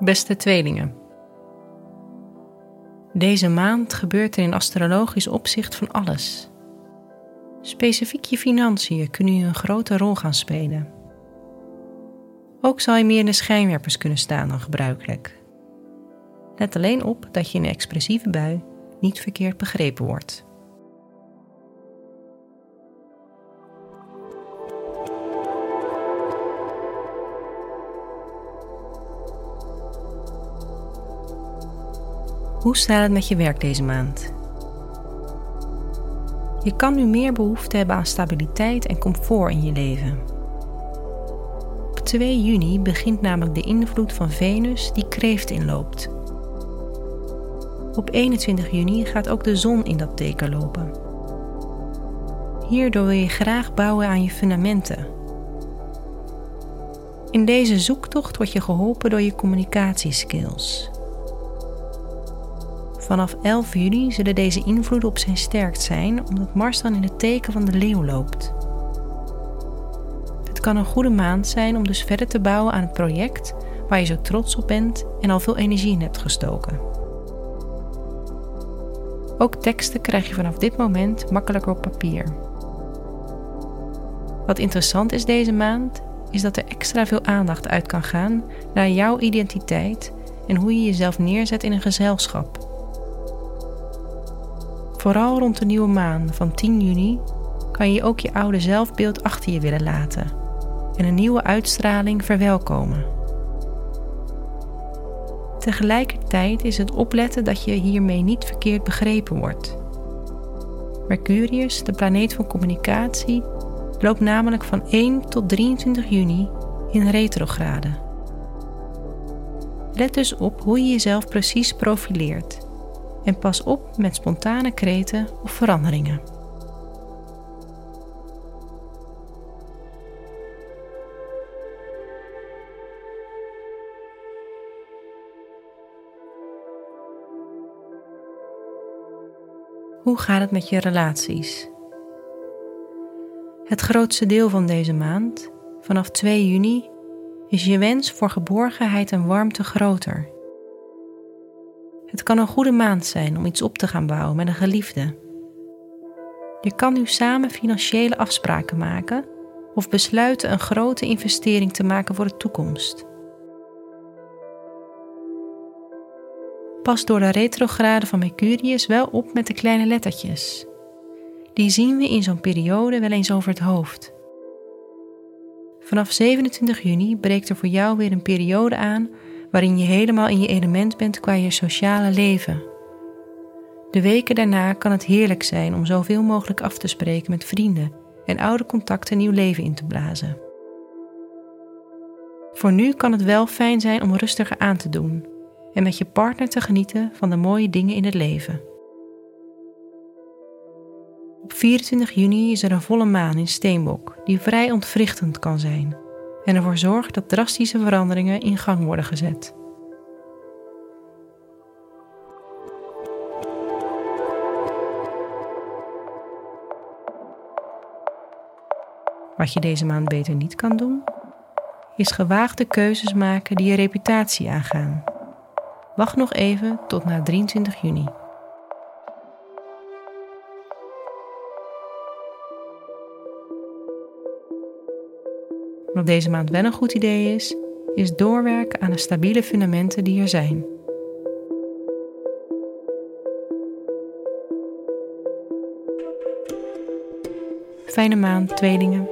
Beste tweelingen. Deze maand gebeurt er in astrologisch opzicht van alles. Specifiek je financiën kunnen nu een grote rol gaan spelen. Ook zal je meer in de schijnwerpers kunnen staan dan gebruikelijk. Let alleen op dat je in een expressieve bui niet verkeerd begrepen wordt. Hoe staat het met je werk deze maand? Je kan nu meer behoefte hebben aan stabiliteit en comfort in je leven. Op 2 juni begint namelijk de invloed van Venus die kreeft inloopt. Op 21 juni gaat ook de zon in dat teken lopen. Hierdoor wil je graag bouwen aan je fundamenten. In deze zoektocht word je geholpen door je communicatieskills. Vanaf 11 juli zullen deze invloeden op zijn sterkst zijn, omdat Mars dan in het teken van de leeuw loopt. Het kan een goede maand zijn om dus verder te bouwen aan het project waar je zo trots op bent en al veel energie in hebt gestoken. Ook teksten krijg je vanaf dit moment makkelijker op papier. Wat interessant is deze maand, is dat er extra veel aandacht uit kan gaan naar jouw identiteit en hoe je jezelf neerzet in een gezelschap. Vooral rond de nieuwe maan van 10 juni kan je ook je oude zelfbeeld achter je willen laten en een nieuwe uitstraling verwelkomen. Tegelijkertijd is het opletten dat je hiermee niet verkeerd begrepen wordt. Mercurius, de planeet van communicatie, loopt namelijk van 1 tot 23 juni in retrograde. Let dus op hoe je jezelf precies profileert en pas op met spontane kreten of veranderingen. Hoe gaat het met je relaties? Het grootste deel van deze maand, vanaf 2 juni, is je wens voor geborgenheid en warmte groter. Het kan een goede maand zijn om iets op te gaan bouwen met een geliefde. Je kan nu samen financiële afspraken maken of besluiten een grote investering te maken voor de toekomst. Pas door de retrograde van Mercurius wel op met de kleine lettertjes. Die zien we in zo'n periode wel eens over het hoofd. Vanaf 27 juni breekt er voor jou weer een periode aan waarin je helemaal in je element bent qua je sociale leven. De weken daarna kan het heerlijk zijn om zoveel mogelijk af te spreken met vrienden en oude contacten nieuw leven in te blazen. Voor nu kan het wel fijn zijn om rustiger aan te doen en met je partner te genieten van de mooie dingen in het leven. Op 24 juni is er een volle maan in Steenbok die vrij ontwrichtend kan zijn en ervoor zorgt dat drastische veranderingen in gang worden gezet. Wat je deze maand beter niet kan doen, is gewaagde keuzes maken die je reputatie aangaan. Wacht nog even tot na 23 juni. Wat deze maand wel een goed idee is, is doorwerken aan de stabiele fundamenten die er zijn. Fijne maand, tweelingen.